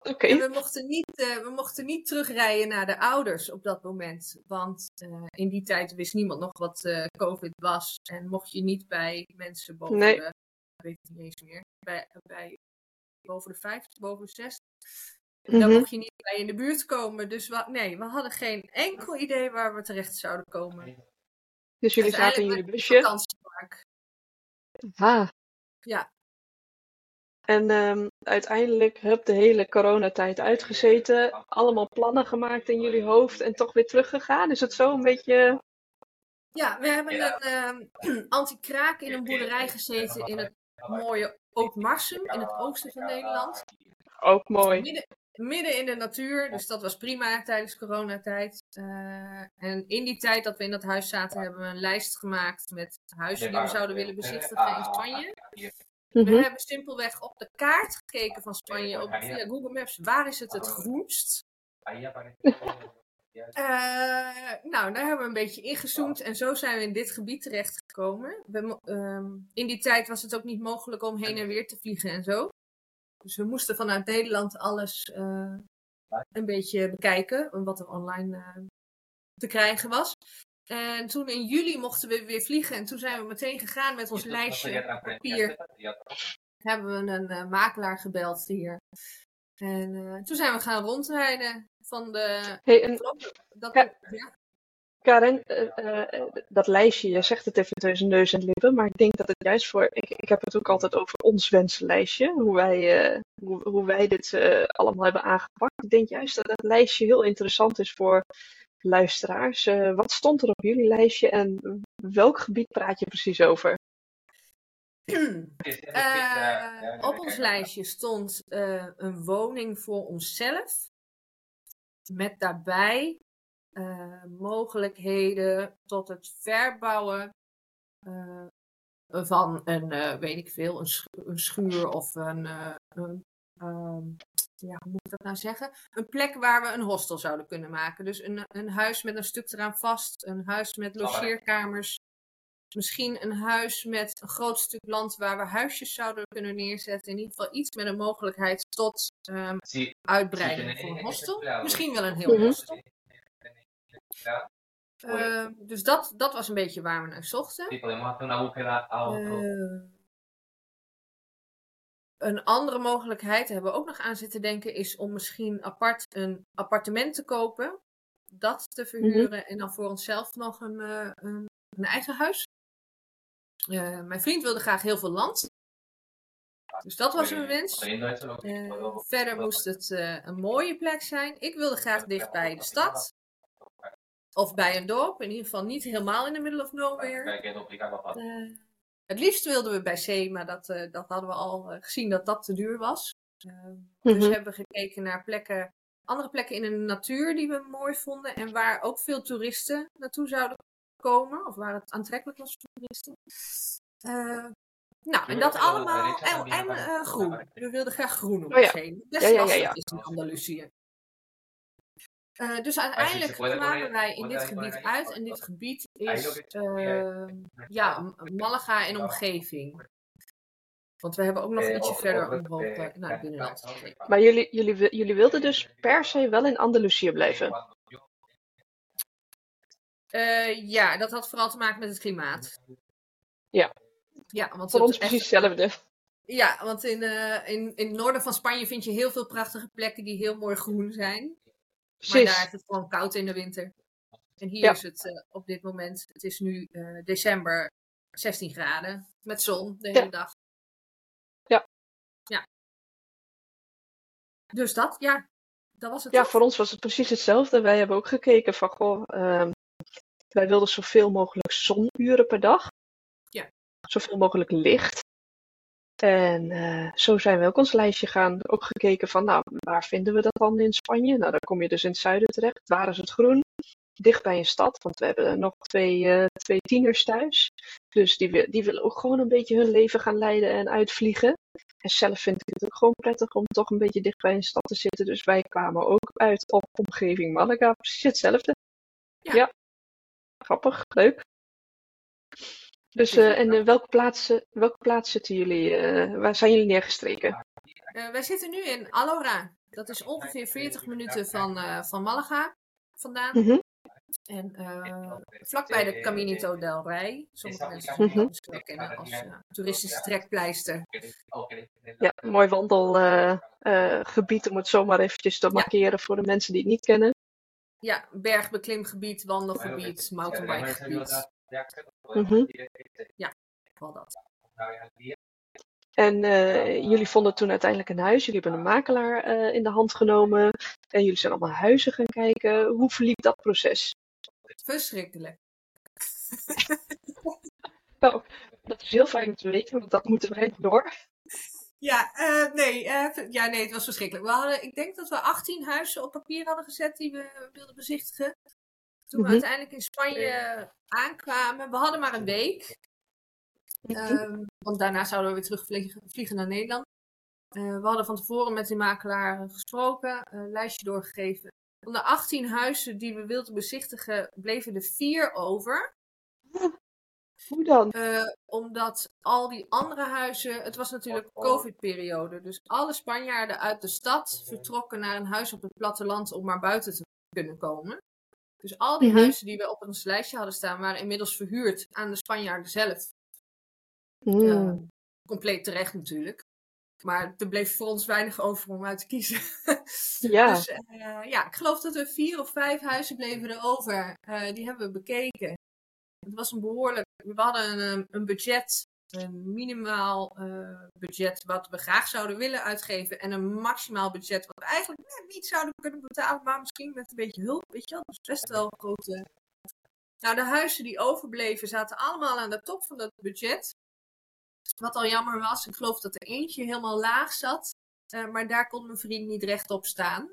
En we mochten, niet, eh, we mochten niet terugrijden naar de ouders op dat moment. Want eh, in die tijd wist niemand nog wat eh, COVID was. En mocht je niet bij mensen boven Nee. de... Ik weet het niet eens meer. Bij, bij boven de 50, boven de 60. Dan Mhm. mocht je niet bij in de buurt komen. Dus we, nee, we hadden geen enkel idee waar we terecht zouden komen. Dus jullie zaten in jullie busje. vakantiepark. Ah. Ja. En ehm, uiteindelijk heb de hele coronatijd uitgezeten. Allemaal plannen gemaakt in jullie hoofd en toch weer teruggegaan. Is het zo een beetje... Ja, we hebben een ehm, anti-kraak in een boerderij gezeten in het mooie Ootmarsum in het oosten van Nederland. Ook mooi. Midden, midden in de natuur, dus dat was prima tijdens coronatijd. Eh, en in die tijd dat we in dat huis zaten, hebben we een lijst gemaakt met huizen die we zouden willen bezichtigen in Spanje. We Mhm. hebben simpelweg op de kaart gekeken van Spanje op, via Google Maps. Waar is het het groenst? Eh, nou, daar hebben we een beetje ingezoomd en zo zijn we in dit gebied terechtgekomen. We, ehm, in die tijd was het ook niet mogelijk om heen en weer te vliegen en zo. Dus we moesten vanuit Nederland alles eh, een beetje bekijken, wat er online eh, te krijgen was. En toen in juli mochten we weer vliegen en toen zijn we meteen gegaan met ons lijstje papier. Hebben we een eh, makelaar gebeld hier. En eh, toen zijn we gaan rondrijden van de... Hey, en Dat, Ja. ja. Karen, eh, eh, dat lijstje, je zegt het even tussen neus en lippen, maar ik denk dat het juist voor, ik, ik heb het ook altijd over ons wensenlijstje, hoe wij, eh, hoe, hoe wij dit eh, allemaal hebben aangepakt. Ik denk juist dat dat lijstje heel interessant is voor luisteraars. Eh, wat stond er op jullie lijstje en welk gebied praat je precies over? Eh, op ons lijstje stond eh, een woning voor onszelf. Met daarbij eh, mogelijkheden tot het verbouwen eh, van een, eh, weet ik veel, een, schu- een schuur of een, eh, een ehm, ja, hoe moet ik dat nou zeggen? Een plek waar we een hostel zouden kunnen maken. Dus een, een huis met een stuk eraan vast, een huis met logeerkamers. Misschien een huis met een groot stuk land waar we huisjes zouden kunnen neerzetten. In ieder geval iets met een mogelijkheid tot ehm, uitbreiding voor een hostel. Misschien wel een heel Mhm. hostel. Ehm, dus dat, dat was een beetje waar we naar zochten. Een andere mogelijkheid, daar hebben we ook nog aan zitten denken, is om misschien apart een appartement te kopen. Dat te verhuren en dan voor onszelf nog een, eh, een, een eigen huis. Eh, mijn vriend wilde graag heel veel land. Dus dat was een wens. Eh, verder moest het eh, een mooie plek zijn. Ik wilde graag dicht bij de stad. Of bij een dorp. In ieder geval niet helemaal in the middle of nowhere. Het liefst wilden we bij zee, maar dat, eh, dat hadden we al eh, gezien dat dat te duur was. Eh, Dus Mhm. hebben we gekeken naar plekken, andere plekken in de natuur die we mooi vonden. En waar ook veel toeristen naartoe zouden komen. Of waar het aantrekkelijk was voor toeristen. Eh, nou, en dat allemaal. En, en eh, groen. We wilden graag groen om Oh ja. ons heen. Best Ja, ja, ja, lastig is in Andalusië. Eh, dus Ah, uiteindelijk kwamen wij in dit gebied uit. En dit gebied is eh, ja, Malaga en omgeving. Want we hebben ook nog Eh, ietsje verder omhoog naar het binnenland gekeken. Maar jullie, jullie, jullie wilden dus per se wel in Andalusië blijven. Eh, ja, dat had vooral te maken met het klimaat. Ja. Ja, want Voor het ons echt- precies hetzelfde. Ja, want in, eh, in, in het noorden van Spanje vind je heel veel prachtige plekken die heel mooi groen zijn. Maar daar is het gewoon koud in de winter. En hier Ja. is het eh, op dit moment, het is nu eh, december, 16 graden. Met zon de Ja. hele dag. Ja. Ja. Dus dat, ja. Dat was het. Ja, toch? voor ons was het precies hetzelfde. Wij hebben ook gekeken van, goh, ehm, wij wilden zoveel mogelijk zonuren per dag. Ja. Zoveel mogelijk licht. En eh, zo zijn we ook ons lijstje gaan. Ook gekeken van, nou, waar vinden we dat dan in Spanje? Nou, dan kom je dus in het zuiden terecht. Waar is het groen? dicht bij een stad. Want we hebben nog twee, eh, twee tieners thuis. Dus die, die willen ook gewoon een beetje hun leven gaan leiden en uitvliegen. En zelf vind ik het ook gewoon prettig om toch een beetje dicht bij een stad te zitten. Dus wij kwamen ook uit op omgeving Malaga. Precies hetzelfde. Ja. Grappig, leuk. Dus, eh, en eh, welke, plaats, welke plaats zitten jullie? eh, waar zijn jullie neergestreken? Eh, wij zitten nu in Alora. Dat is ongeveer 40 minuten van, eh, van Malaga vandaan. Mhm. En eh, vlakbij de Caminito del Rey. Sommige mensen Mhm. zullen dat misschien wel kennen als toeristische trekpleister. Ja, een mooi wandelgebied om het zomaar eventjes te markeren voor de mensen die het niet kennen. Ja, bergbeklimgebied, wandelgebied, mountainbikegebied. Mhm. Vooral dat. En eh, jullie vonden toen uiteindelijk een huis. Jullie hebben een makelaar eh, in de hand genomen. En jullie zijn allemaal huizen gaan kijken. Hoe verliep dat proces? Verschrikkelijk. Nou, dat is heel fijn om te weten, want dat moeten wij door. Ja, eh, nee, ja, nee, het was verschrikkelijk. We hadden, ik denk dat we 18 huizen op papier hadden gezet die we wilden bezichtigen. Toen we Mhm. uiteindelijk in Spanje aankwamen, we hadden maar een week. Ehm, want daarna zouden we weer terugvliegen vliegen naar Nederland. Eh, we hadden van tevoren met die makelaar gesproken, een lijstje doorgegeven. Van de 18 huizen die we wilden bezichtigen, bleven er vier over. Hoe dan? Eh, omdat al die andere huizen, het was natuurlijk COVID-periode. Dus alle Spanjaarden uit de stad vertrokken naar een huis op het platteland om maar buiten te kunnen komen. Dus al die Mhm. huizen die we op ons lijstje hadden staan, waren inmiddels verhuurd aan de Spanjaarden zelf. Hmm. Eh, compleet terecht natuurlijk. Maar er bleef voor ons weinig over om uit te kiezen. Ja. Dus eh, ja, ik geloof dat er vier of vijf huizen bleven er over. Eh, die hebben we bekeken. Het was een behoorlijk. We hadden een, een budget, een minimaal eh, budget wat we graag zouden willen uitgeven. En een maximaal budget wat we eigenlijk net niet zouden kunnen betalen, maar misschien met een beetje hulp. Weet je wel, dus best wel grote. Nou, de huizen die overbleven zaten allemaal aan de top van dat budget. Wat al jammer was, ik geloof dat er eentje helemaal laag zat. eh, maar daar kon mijn vriend niet rechtop staan.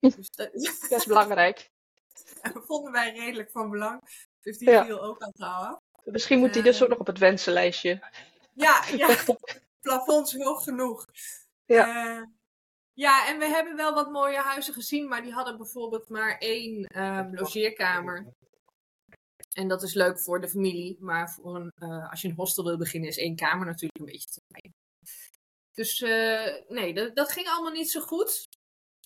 Dus dat Best belangrijk. vonden wij redelijk van belang. Dus die Ja. viel ook aan te houden. Misschien moet die dus ook nog op het wensenlijstje. Ja, ja. plafonds hoog genoeg. Ja. Eh, ja, en we hebben wel wat mooie huizen gezien, maar die hadden bijvoorbeeld maar één ehm, logeerkamer. En dat is leuk voor de familie, maar voor een, eh, als je een hostel wil beginnen, is één kamer natuurlijk een beetje te klein. Dus eh, nee, dat, dat ging allemaal niet zo goed.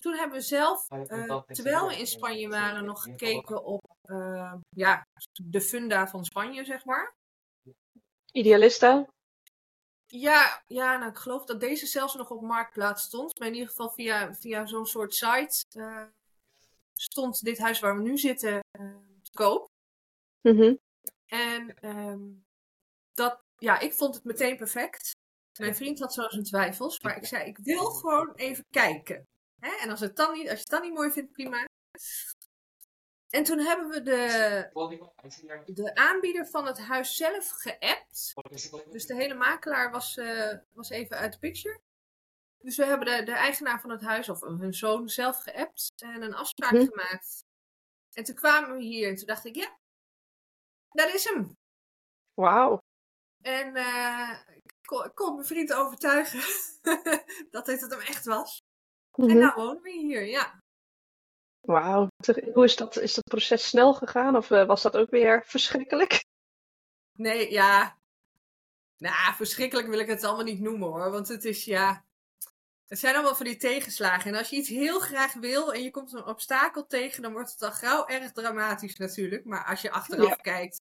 Toen hebben we zelf, eh, terwijl we in Spanje waren, nog gekeken op eh, ja, de funda van Spanje, zeg maar. Idealista? Ja, ja nou, ik geloof dat deze zelfs nog op Marktplaats stond. Maar in ieder geval via, via zo'n soort site eh, stond dit huis waar we nu zitten eh, te koop. Mhm. En ehm, dat, ja, ik vond het meteen perfect. Mijn vriend had zo zijn twijfels, maar ik zei, ik wil gewoon even kijken. Hè? En als, het dan niet, als je het dan niet mooi vindt, prima. En toen hebben we de, de aanbieder van het huis zelf geappt. Dus de hele makelaar was, eh, was even uit de picture. Dus we hebben de, de eigenaar van het huis, of hun zoon, zelf geappt en een afspraak Mhm. gemaakt. En toen kwamen we hier en toen dacht ik, ja, dat is hem. Wauw. En eh, ik, kon, ik kon mijn vriend overtuigen dat dit het hem echt was. En Mhm. nou wonen we hier, ja. Wauw. Hoe is dat, is dat proces snel gegaan of eh, was dat ook weer verschrikkelijk? Nee, ja. Nou, verschrikkelijk wil ik het allemaal niet noemen hoor. Want het is, ja. Het zijn allemaal van die tegenslagen. En als je iets heel graag wil en je komt een obstakel tegen, dan wordt het al gauw erg dramatisch natuurlijk. Maar als je achteraf Ja. kijkt,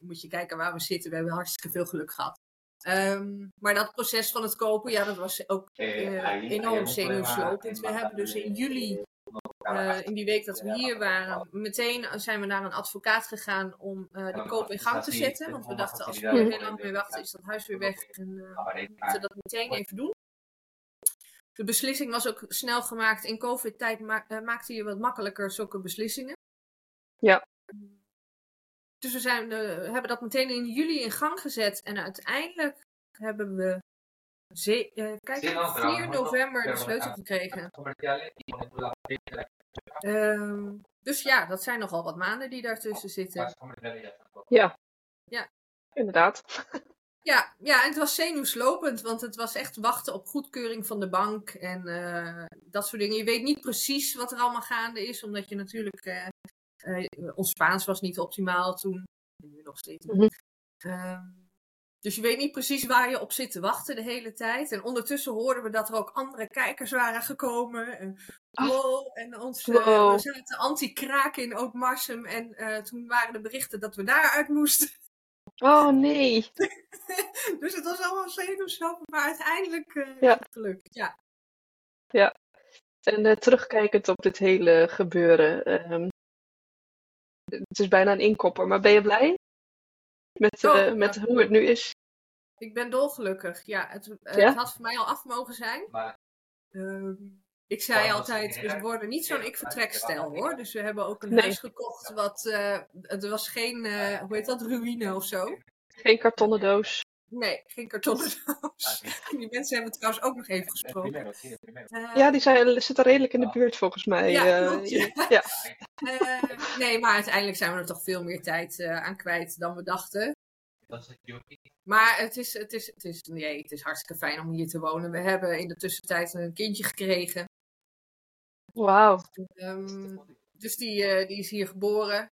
moet je kijken waar we zitten. We hebben hartstikke veel geluk gehad. Ehm, maar dat proces van het kopen, ja, dat was ook eh, enorm zenuwslopend. We hebben dus in juli, eh, in die week dat we hier waren, meteen zijn we naar een advocaat gegaan om eh de koop in gang te zetten. Want we dachten, als we hier heel lang mee wachten, is dat huis weer weg. En eh, we moeten dat meteen even doen. De beslissing was ook snel gemaakt. In COVID-tijd ma- maakte je wat makkelijker zulke beslissingen. Ja. Dus we zijn, hebben dat meteen in juli in gang gezet. En uiteindelijk hebben we ze- eh, kijk, 4 november de sleutel gekregen. Ehm, dus ja, dat zijn nogal wat maanden die daartussen zitten. Ja. Ja. Inderdaad. Ja, ja, en het was zenuwslopend, want het was echt wachten op goedkeuring van de bank en eh, dat soort dingen. Je weet niet precies wat er allemaal gaande is, omdat je natuurlijk. eh, ons Spaans was niet optimaal toen, en nu nog steeds. niet. Mhm. Ehm, dus je weet niet precies waar je op zit te wachten de hele tijd. En ondertussen hoorden we dat er ook andere kijkers waren gekomen. En, wow, en ons, eh, Wow. zaten anti-kraak in Oud-Marsum. En eh, toen waren de berichten dat we daaruit moesten. Oh nee. Dus het was allemaal zenuwslopend, maar uiteindelijk eh Ja. gelukt. Ja. En eh, terugkijkend op dit hele gebeuren. ehm, het is bijna een inkopper, maar ben je blij? Met, eh, met hoe het nu is? Ik ben dolgelukkig. Ja, het, het Ja? had voor mij al af mogen zijn. Maar Ehm, ik zei altijd, we worden niet zo'n ik-vertrekstijl hoor. Dus we hebben ook een Nee. huis gekocht wat, eh, er was geen, eh, hoe heet dat, ruïne of zo. Geen kartonnen doos. Nee, geen kartonnen doos. Die mensen hebben trouwens ook nog even gesproken. Eh, Ja, die zijn, zitten redelijk in de buurt volgens mij. Ja, eh, klopt, ja. ja. eh, nee, maar uiteindelijk zijn we er toch veel meer tijd eh, aan kwijt dan we dachten. Maar het is, het, is, het, is, nee, het is hartstikke fijn om hier te wonen. We hebben in de tussentijd een kindje gekregen. Wauw. Ehm, dus die, eh, die is hier geboren.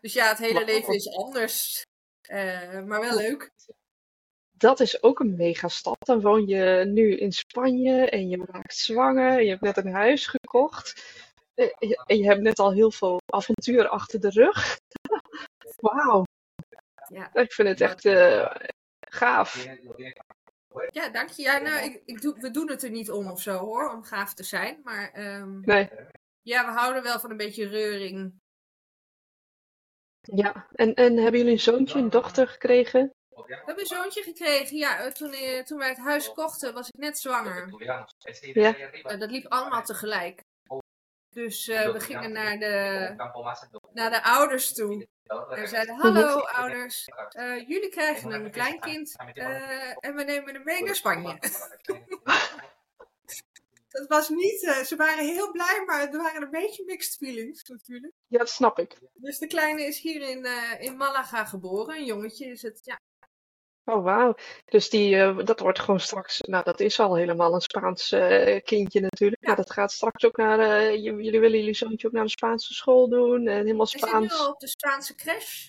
Dus ja, het hele leven is anders. Eh, maar wel leuk. Dat is ook een megastad. Dan woon je nu in Spanje en je raakt zwanger. Je hebt net een huis gekocht. Eh, je- En je hebt net al heel veel avonturen achter de rug. Wauw. Ja. Ik vind het echt eh, gaaf. Ja, dank je. Ja, nou, ik, ik doe, we doen het er niet om of zo hoor, om gaaf te zijn. Maar ehm, Nee. ja, we houden wel van een beetje reuring. Ja. En, en hebben jullie een zoontje, een dochter gekregen? We hebben een zoontje gekregen. Ja, eh, toen, eh, toen wij het huis kochten, was ik net zwanger. Ja. Eh, dat liep allemaal tegelijk. Dus eh, we gingen naar de, naar de ouders toe. En we zeiden, hallo ouders, eh, jullie krijgen een kleinkind eh, en we nemen hem mee naar Spanje. Dat was niet, eh, ze waren heel blij, maar er waren een beetje mixed feelings natuurlijk. Ja, dat snap ik. Dus de kleine is hier in, eh, in Malaga geboren, een jongetje is het. Ja, Oh, wauw. Dus die, eh, dat wordt gewoon straks, nou dat is al helemaal een Spaans eh, kindje natuurlijk. Ja. Maar dat gaat straks ook naar, eh, jullie willen jullie zoontje ook naar de Spaanse school doen en helemaal hij zit nu Spaans. al op de Spaanse crash.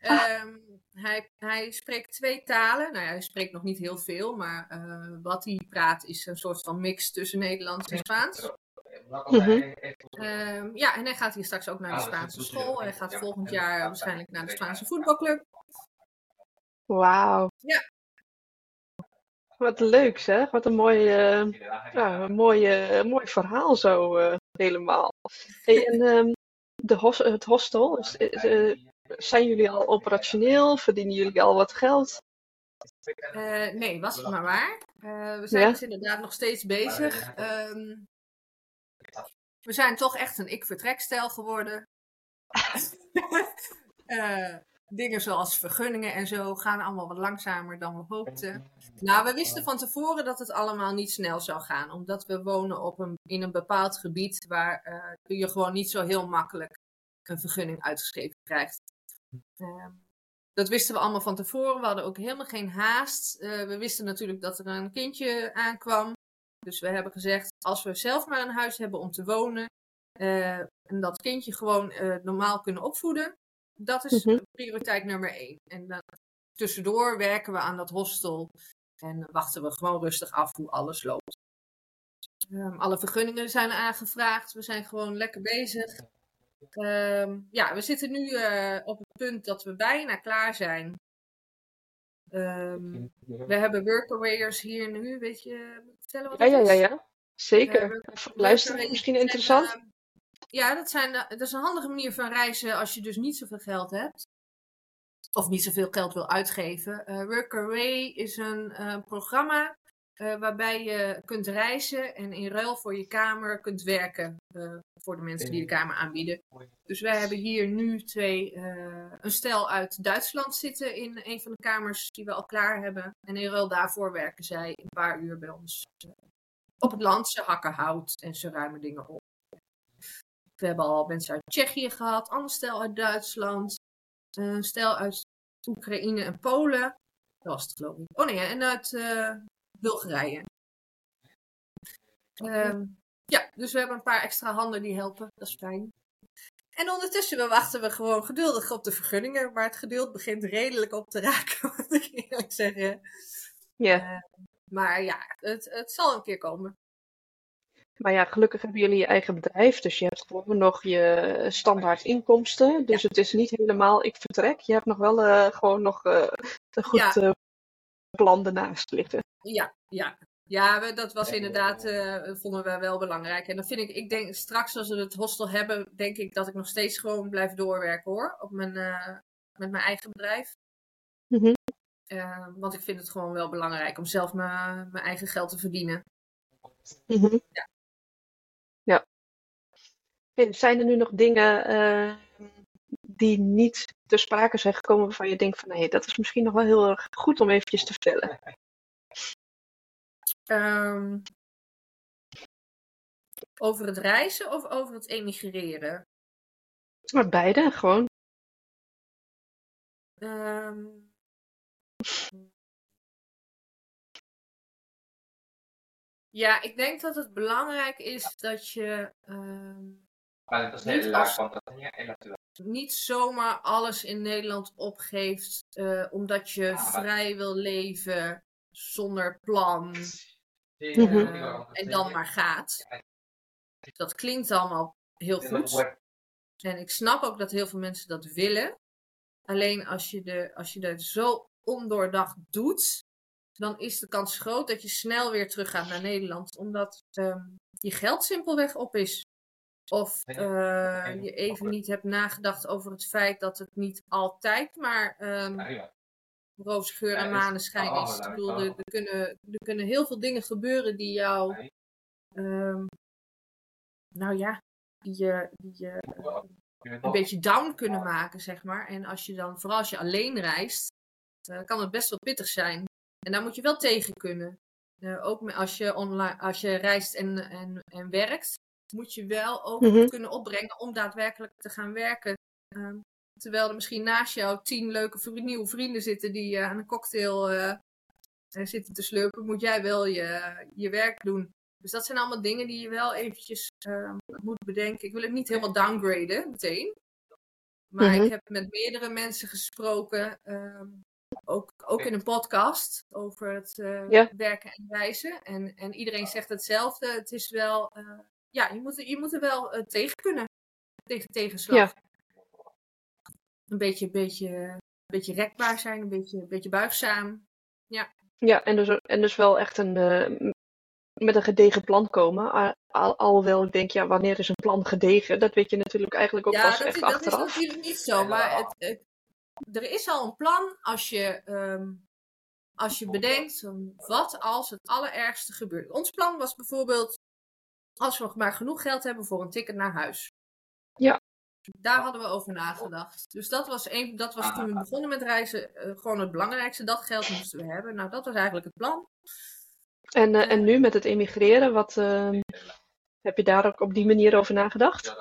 Ah. Ehm, hij, hij spreekt twee talen. Nou ja, hij spreekt nog niet heel veel, maar eh, wat hij praat is een soort van mix tussen Nederlands en Spaans. Ehm, ja, en hij gaat hier straks ook naar de Spaanse school. Hij gaat volgend jaar waarschijnlijk naar de Spaanse voetbalclub. Wauw. Ja. Wat leuk zeg, wat een mooi, eh, ja, een mooi, eh, mooi verhaal zo eh, helemaal. Hey, en ehm, de hos- het hostel, is- is, eh, zijn jullie al operationeel? Verdienen jullie al wat geld? Eh, nee, was het maar waar. Eh, we zijn Ja. dus inderdaad nog steeds bezig. Ehm, we zijn toch echt een ik-vertrekstijl geworden. Dingen zoals vergunningen en zo gaan allemaal wat langzamer dan we hoopten. Nou, we wisten van tevoren dat het allemaal niet snel zou gaan. Omdat we wonen op een, in een bepaald gebied waar eh, je gewoon niet zo heel makkelijk een vergunning uitgeschreven krijgt. Ehm, dat wisten we allemaal van tevoren. We hadden ook helemaal geen haast. Eh, we wisten natuurlijk dat er een kindje aankwam. Dus we hebben gezegd, als we zelf maar een huis hebben om te wonen. eh, en dat kindje gewoon normaal kunnen opvoeden. Dat is Mhm. prioriteit nummer één. En dan tussendoor werken we aan dat hostel. En wachten we gewoon rustig af hoe alles loopt. Ehm, alle vergunningen zijn aangevraagd. We zijn gewoon lekker bezig. Ehm, ja, we zitten nu eh, op het punt dat we bijna klaar zijn. Ehm, we hebben workawayers hier nu. Weet je vertellen wat Ja, ja, ja, ja. Zeker. Workawayers misschien interessant. Ja, dat, zijn, eh, dat is een handige manier van reizen als je dus niet zoveel geld hebt. Of niet zoveel geld wil uitgeven. Eh Workaway is een eh, programma waarbij je kunt reizen en in ruil voor je kamer kunt werken voor de mensen die de kamer aanbieden. Dus wij hebben hier nu twee, een stel uit Duitsland zitten in een van de kamers die we al klaar hebben. En in ruil daarvoor werken zij een paar uur bij ons op het land. Ze hakken hout en ze ruimen dingen op. We hebben al mensen uit Tsjechië gehad, ander stel uit Duitsland, een stel uit Oekraïne en Polen. Dat was het geloof ik. Oh nee, en uit uh, Bulgarije. Ehm, ja, dus we hebben een paar extra handen die helpen. Dat is fijn. En ondertussen wachten we gewoon geduldig op de vergunningen. Maar het geduld begint redelijk op te raken, moet ik eerlijk zeggen. Ja. Uh, maar ja, het, het zal een keer komen. Maar ja, gelukkig hebben jullie je eigen bedrijf. Dus je hebt gewoon nog je standaard inkomsten. Dus het is niet helemaal ik vertrek. Je hebt nog wel uh, gewoon nog uh, een goed ja. plan ernaast liggen. Ja, ja. Ja, dat was inderdaad, uh, vonden we wel belangrijk. En dan vind ik, ik denk straks als we het hostel hebben, denk ik dat ik nog steeds gewoon blijf doorwerken hoor. Op mijn, uh, met mijn eigen bedrijf. Mm -hmm. uh, want ik vind het gewoon wel belangrijk om zelf mijn eigen geld te verdienen. Mm -hmm. Ja. Ja. En zijn er nu nog dingen eh, die niet ter sprake zijn gekomen waarvan je denkt van nee, dat is misschien nog wel heel erg goed om eventjes te vertellen? Um, over het reizen of over het emigreren? Maar beide, gewoon. Um, ja, ik denk dat het belangrijk is dat je um, niet, als, niet zomaar alles in Nederland opgeeft uh, omdat je vrij wil leven zonder plan. Uh, en dan maar gaat. Dat klinkt allemaal heel goed. En ik snap ook dat heel veel mensen dat willen. Alleen als je, de, als je dat zo ondoordacht doet, dan is de kans groot dat je snel weer teruggaat naar Nederland. Omdat um, je geld simpelweg op is. Of uh, je even niet hebt nagedacht over het feit dat het niet altijd maar um, roze geur en maneschijn is. Ik bedoel, er, er, kunnen, er kunnen heel veel dingen gebeuren die jou, um, nou ja, die je, die je uh, een beetje down kunnen maken, zeg maar. En als je dan, vooral als je alleen reist, uh, kan het best wel pittig zijn. En daar moet je wel tegen kunnen. Uh, ook als je, online, als je reist en, en, en werkt, moet je wel ook mm -hmm. kunnen opbrengen om daadwerkelijk te gaan werken. Um, Terwijl er misschien naast jou tien leuke nieuwe vrienden zitten die uh, aan een cocktail uh, zitten te slurpen, moet jij wel je, je werk doen. Dus dat zijn allemaal dingen die je wel eventjes uh, moet bedenken. Ik wil het niet helemaal downgraden meteen. Maar mm -hmm. ik heb met meerdere mensen gesproken, um, ook, ook in een podcast, over het ja. werken en reizen. En, en iedereen zegt hetzelfde. Het is wel, ja, je moet, je moet er wel tegen kunnen. Tegen tegenslag. Ja een beetje, beetje, een beetje rekbaar zijn, een beetje, een beetje buigzaam. Ja, ja en, dus, en dus wel echt een, met een gedegen plan komen. Al, alhoewel ik denk, ja, wanneer is een plan gedegen? Dat weet je natuurlijk eigenlijk ook ja, pas dat echt is, achteraf. dat is natuurlijk niet zo, maar het, het, er is al een plan als je, um, als je bedenkt, wat als het allerergste gebeurt. Ons plan was bijvoorbeeld, als we nog maar genoeg geld hebben voor een ticket naar huis. Ja. Daar hadden we over nagedacht. Dus dat was, een, dat was toen we begonnen met reizen uh, gewoon het belangrijkste. Dat geld moesten we hebben. Nou, dat was eigenlijk het plan. En, uh, en nu met het emigreren, wat uh, heb je daar ook op die manier over nagedacht?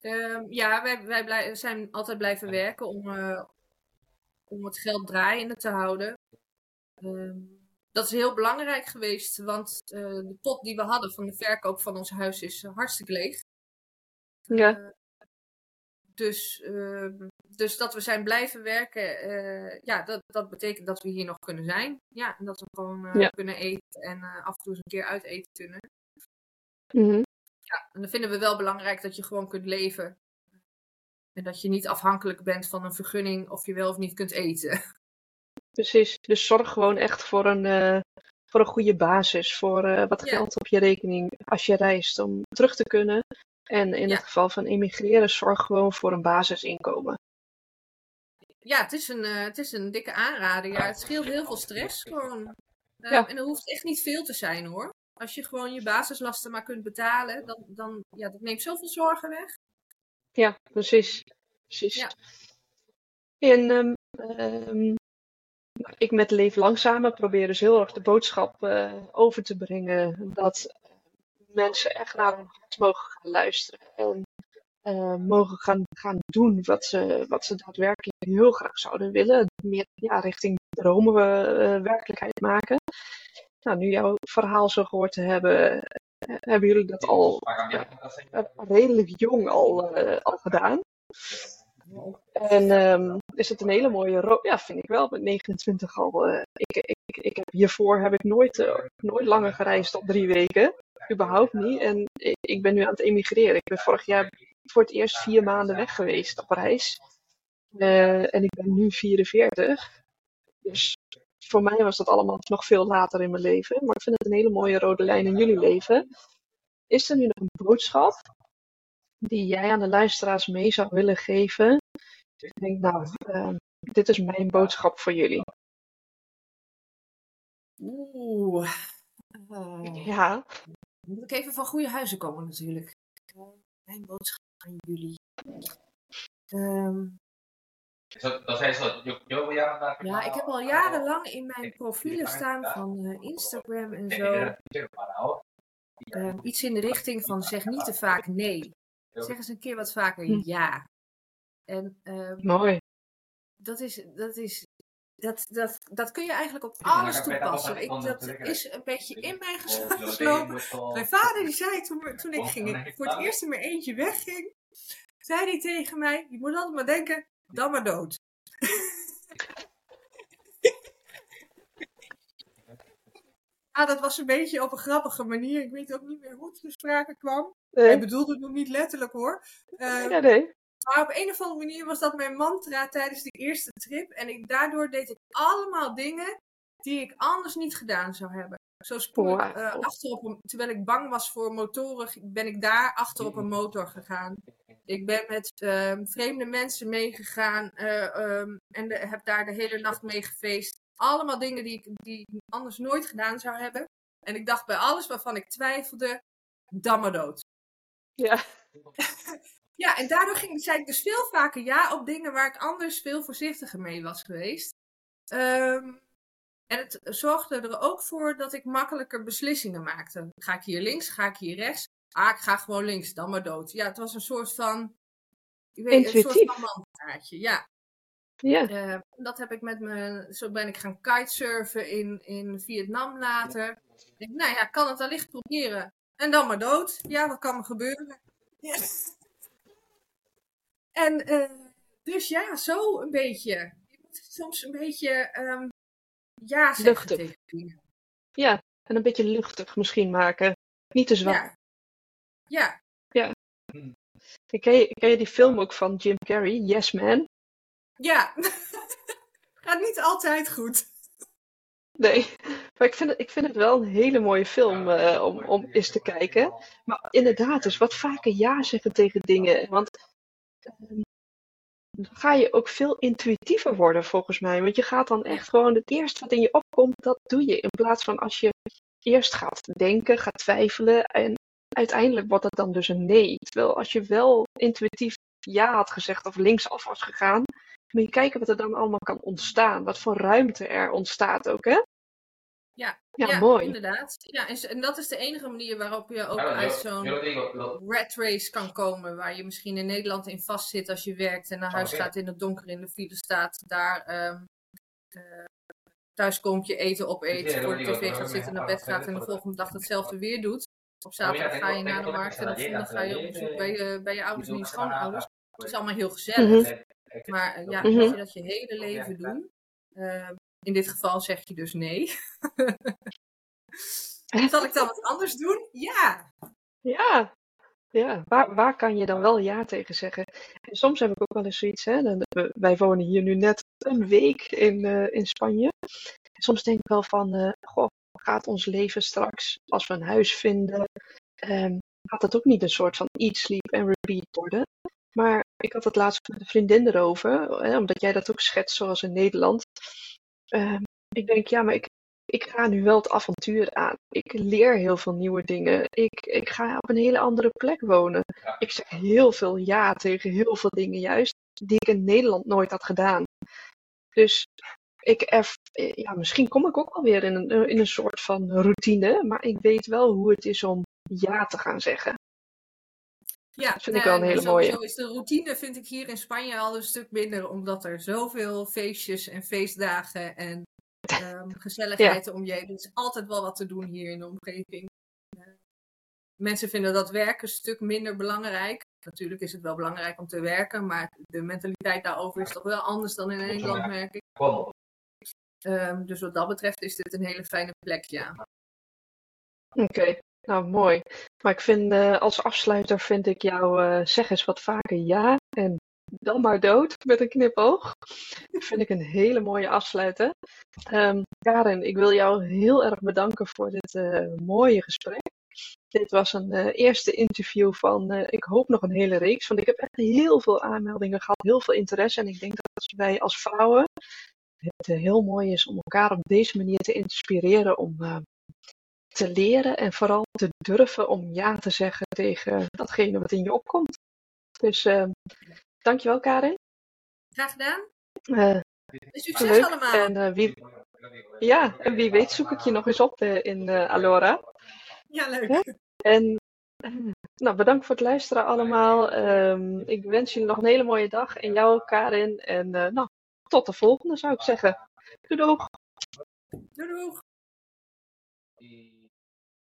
Ehm, ja, wij, wij blij, zijn altijd blijven werken om, uh, om het geld draaiende te houden. Ehm, dat is heel belangrijk geweest, want de pot die we hadden van de verkoop van ons huis is hartstikke leeg. Ja. Uh, dus, uh, dus dat we zijn blijven werken, ja, dat, dat betekent dat we hier nog kunnen zijn. Ja, en dat we gewoon ja. kunnen eten en af en toe eens een keer uit eten kunnen. Mm -hmm. Ja, en dan vinden we wel belangrijk dat je gewoon kunt leven. En dat je niet afhankelijk bent van een vergunning of je wel of niet kunt eten. Precies, dus zorg gewoon echt voor een, voor een goede basis, voor wat Ja. geld op je rekening als je reist om terug te kunnen. En in Ja. het geval van emigreren, zorg gewoon voor een basisinkomen. Ja, het is een, uh, het is een dikke aanrader. Ja, het scheelt heel veel stress gewoon. Ja. En er hoeft echt niet veel te zijn hoor. Als je gewoon je basislasten maar kunt betalen, dan, dan ja, dat neemt zoveel zorgen weg. Ja, precies. precies. Ja. En ehm, ehm, ik met Leef Langzamer probeer dus heel erg de boodschap eh, over te brengen dat mensen echt naar hun hart mogen gaan luisteren. En eh, mogen gaan, gaan doen wat ze, wat ze daadwerkelijk heel graag zouden willen. Meer ja, richting dromen we werkelijkheid maken. Nou, nu jouw verhaal zo gehoord te hebben, eh, hebben jullie dat al eh, redelijk jong al, al gedaan. En um, is het een hele mooie Ja, vind ik wel. Met 29 al. Ik, ik, ik heb, hiervoor heb ik nooit, nooit langer gereisd dan drie weken. Überhaupt niet. En ik, ben nu aan het emigreren. Ik ben vorig jaar voor het eerst vier maanden weg geweest op reis. En ik ben nu 44. Dus voor mij was dat allemaal nog veel later in mijn leven. Maar ik vind het een hele mooie rode lijn in jullie leven. Is er nu nog een boodschap die jij aan de luisteraars mee zou willen geven? Ik denk, nou, uh, dit is mijn boodschap voor jullie. Oeh. Uh, ja. Moet ik even van goede huizen komen natuurlijk. Mijn boodschap aan jullie. Um, dat zijn zo, ja, ik heb al jarenlang in mijn profielen staan van uh, Instagram en zo. Um, iets in de richting van zeg niet te vaak nee. Zeg eens een keer wat vaker Hm. ja. En um, Mooi. dat is, dat is dat, dat, dat kun je eigenlijk op alles toepassen. Ik, dat is een beetje in mij geslopen. Mijn vader die zei toen, toen ik ging, voor het eerst in mijn eentje wegging, zei hij tegen mij, je moet altijd maar denken, dan maar dood. ah, dat was een beetje op een grappige manier. Ik weet ook niet meer hoe het te sprake kwam. Nee. Hij bedoelde het nog niet letterlijk hoor. Uh, ja, nee. Maar op een of andere manier was dat mijn mantra tijdens de eerste trip. En ik, daardoor deed ik allemaal dingen die ik anders niet gedaan zou hebben. Zo Wow. ik uh, achterop, een, terwijl ik bang was voor motoren, ben ik daar achter op een motor gegaan. Ik ben met uh, vreemde mensen meegegaan uh, um, en de, heb daar de hele nacht mee gefeest. Allemaal dingen die ik, die ik anders nooit gedaan zou hebben. En ik dacht bij alles waarvan ik twijfelde, dan maar dood. Ja. Ja, en daardoor ging, zei ik dus veel vaker ja op dingen waar ik anders veel voorzichtiger mee was geweest. Um, en het zorgde er ook voor dat ik makkelijker beslissingen maakte. Ga ik hier links, ga ik hier rechts? Ah, ik ga gewoon links, dan maar dood. Ja, het was een soort van... Ik weet, een soort van mantraatje, ja. Ja. Uh, dat heb ik met me... Zo ben ik gaan kitesurfen in, in Vietnam later. Ik denk, nou ja, kan het allicht proberen. En dan maar dood. Ja, wat kan er gebeuren? Ja. En uh, dus ja, zo een beetje. Je moet soms een beetje um, ja zeggen luchtig. tegen dingen. Ja, en een beetje luchtig misschien maken. Niet te zwaar. Ja. Ja. ja. Ken, je, ken je die film ook van Jim Carrey, Yes Man? Ja. Gaat niet altijd goed. Nee, maar ik vind het, ik vind het wel een hele mooie film uh, om, om eens te kijken. Maar inderdaad, dus wat vaker ja zeggen tegen dingen. Want uh, dan ga je ook veel intuïtiever worden volgens mij. Want je gaat dan echt gewoon het eerste wat in je opkomt, dat doe je. In plaats van als je eerst gaat denken, gaat twijfelen en uiteindelijk wordt het dan dus een nee. Terwijl als je wel intuïtief ja had gezegd of linksaf was gegaan, moet je kijken wat er dan allemaal kan ontstaan. Wat voor ruimte er ontstaat ook, hè? Ja, mooi. inderdaad. Ja, en, en, dat is de enige manier waarop je ook uit zo'n rat race kan komen. Waar je misschien in Nederland in vastzit als je werkt en naar huis gaat in het donker in de file staat. Daar um, uh, thuis komt je eten opeet, voor de tv gaat zitten, naar bed gaat en de volgende dag hetzelfde weer doet. Op zaterdag ga je naar de markt en op zondag ga je op bezoek bij je, bij je ouders en je schoonouders. Het is allemaal heel gezellig. Mhm. Maar uh, ja, Mhm. als je dat je hele leven doet. Uh, in dit geval zeg je dus nee. Zal ik dan wat anders doen? Ja. Ja, ja. Waar, waar kan je dan wel ja tegen zeggen? En soms heb ik ook wel eens zoiets, hè. Wij wonen hier nu net een week in, eh, in Spanje. En soms denk ik wel van, eh, goh, gaat ons leven straks, als we een huis vinden, ehm, gaat het ook niet een soort van eat, sleep en repeat worden? Maar ik had het laatst met een vriendin erover, hè, omdat jij dat ook schetst zoals in Nederland. Ehm, ik denk, ja, maar ik, ik ga nu wel het avontuur aan. Ik leer heel veel nieuwe dingen. Ik, ik ga op een hele andere plek wonen. Ik zeg heel veel ja tegen heel veel dingen juist, die ik in Nederland nooit had gedaan. Dus ik erv, ja, misschien kom ik ook alweer in een, in een soort van routine, maar ik weet wel hoe het is om ja te gaan zeggen. Ja, Dat vind ik wel een hele mooie. is de routine vind ik hier in Spanje al een stuk minder, omdat er zoveel feestjes en feestdagen en ehm, gezelligheid om je heen. Er is altijd wel wat te doen hier in de omgeving. Eh, mensen vinden dat werken een stuk minder belangrijk. Natuurlijk is het wel belangrijk om te werken, maar de mentaliteit daarover is toch wel anders dan in Nederland, merk ik. Ehm, dus wat dat betreft is dit een hele fijne plek, ja. Oké, nou mooi. Maar ik vind eh, als afsluiter vind ik jou eh, zeg eens wat vaker ja en dan maar dood met een knipoog. Dat vind ik een hele mooie afsluiter. Ehm Karen, ik wil jou heel erg bedanken voor dit eh, mooie gesprek. Dit was een eerste interview van, ik hoop nog een hele reeks, want ik heb echt heel veel aanmeldingen gehad, heel veel interesse. En ik denk dat wij als vrouwen het heel mooi is om elkaar op deze manier te inspireren om te leren en vooral te durven om ja te zeggen tegen datgene wat in je opkomt. Dus uh, dankjewel Karin. Graag gedaan. Uh, Succes leuk. allemaal. En, uh, wie, ja, en wie weet zoek ik je nog eens op uh, in Alora. Ja, leuk. Ja? En nou, bedankt voor het luisteren allemaal. Um, ik wens jullie nog een hele mooie dag. En jou, Karin. En nou, tot de volgende zou ik zeggen. Doei doeg. Doei doeg.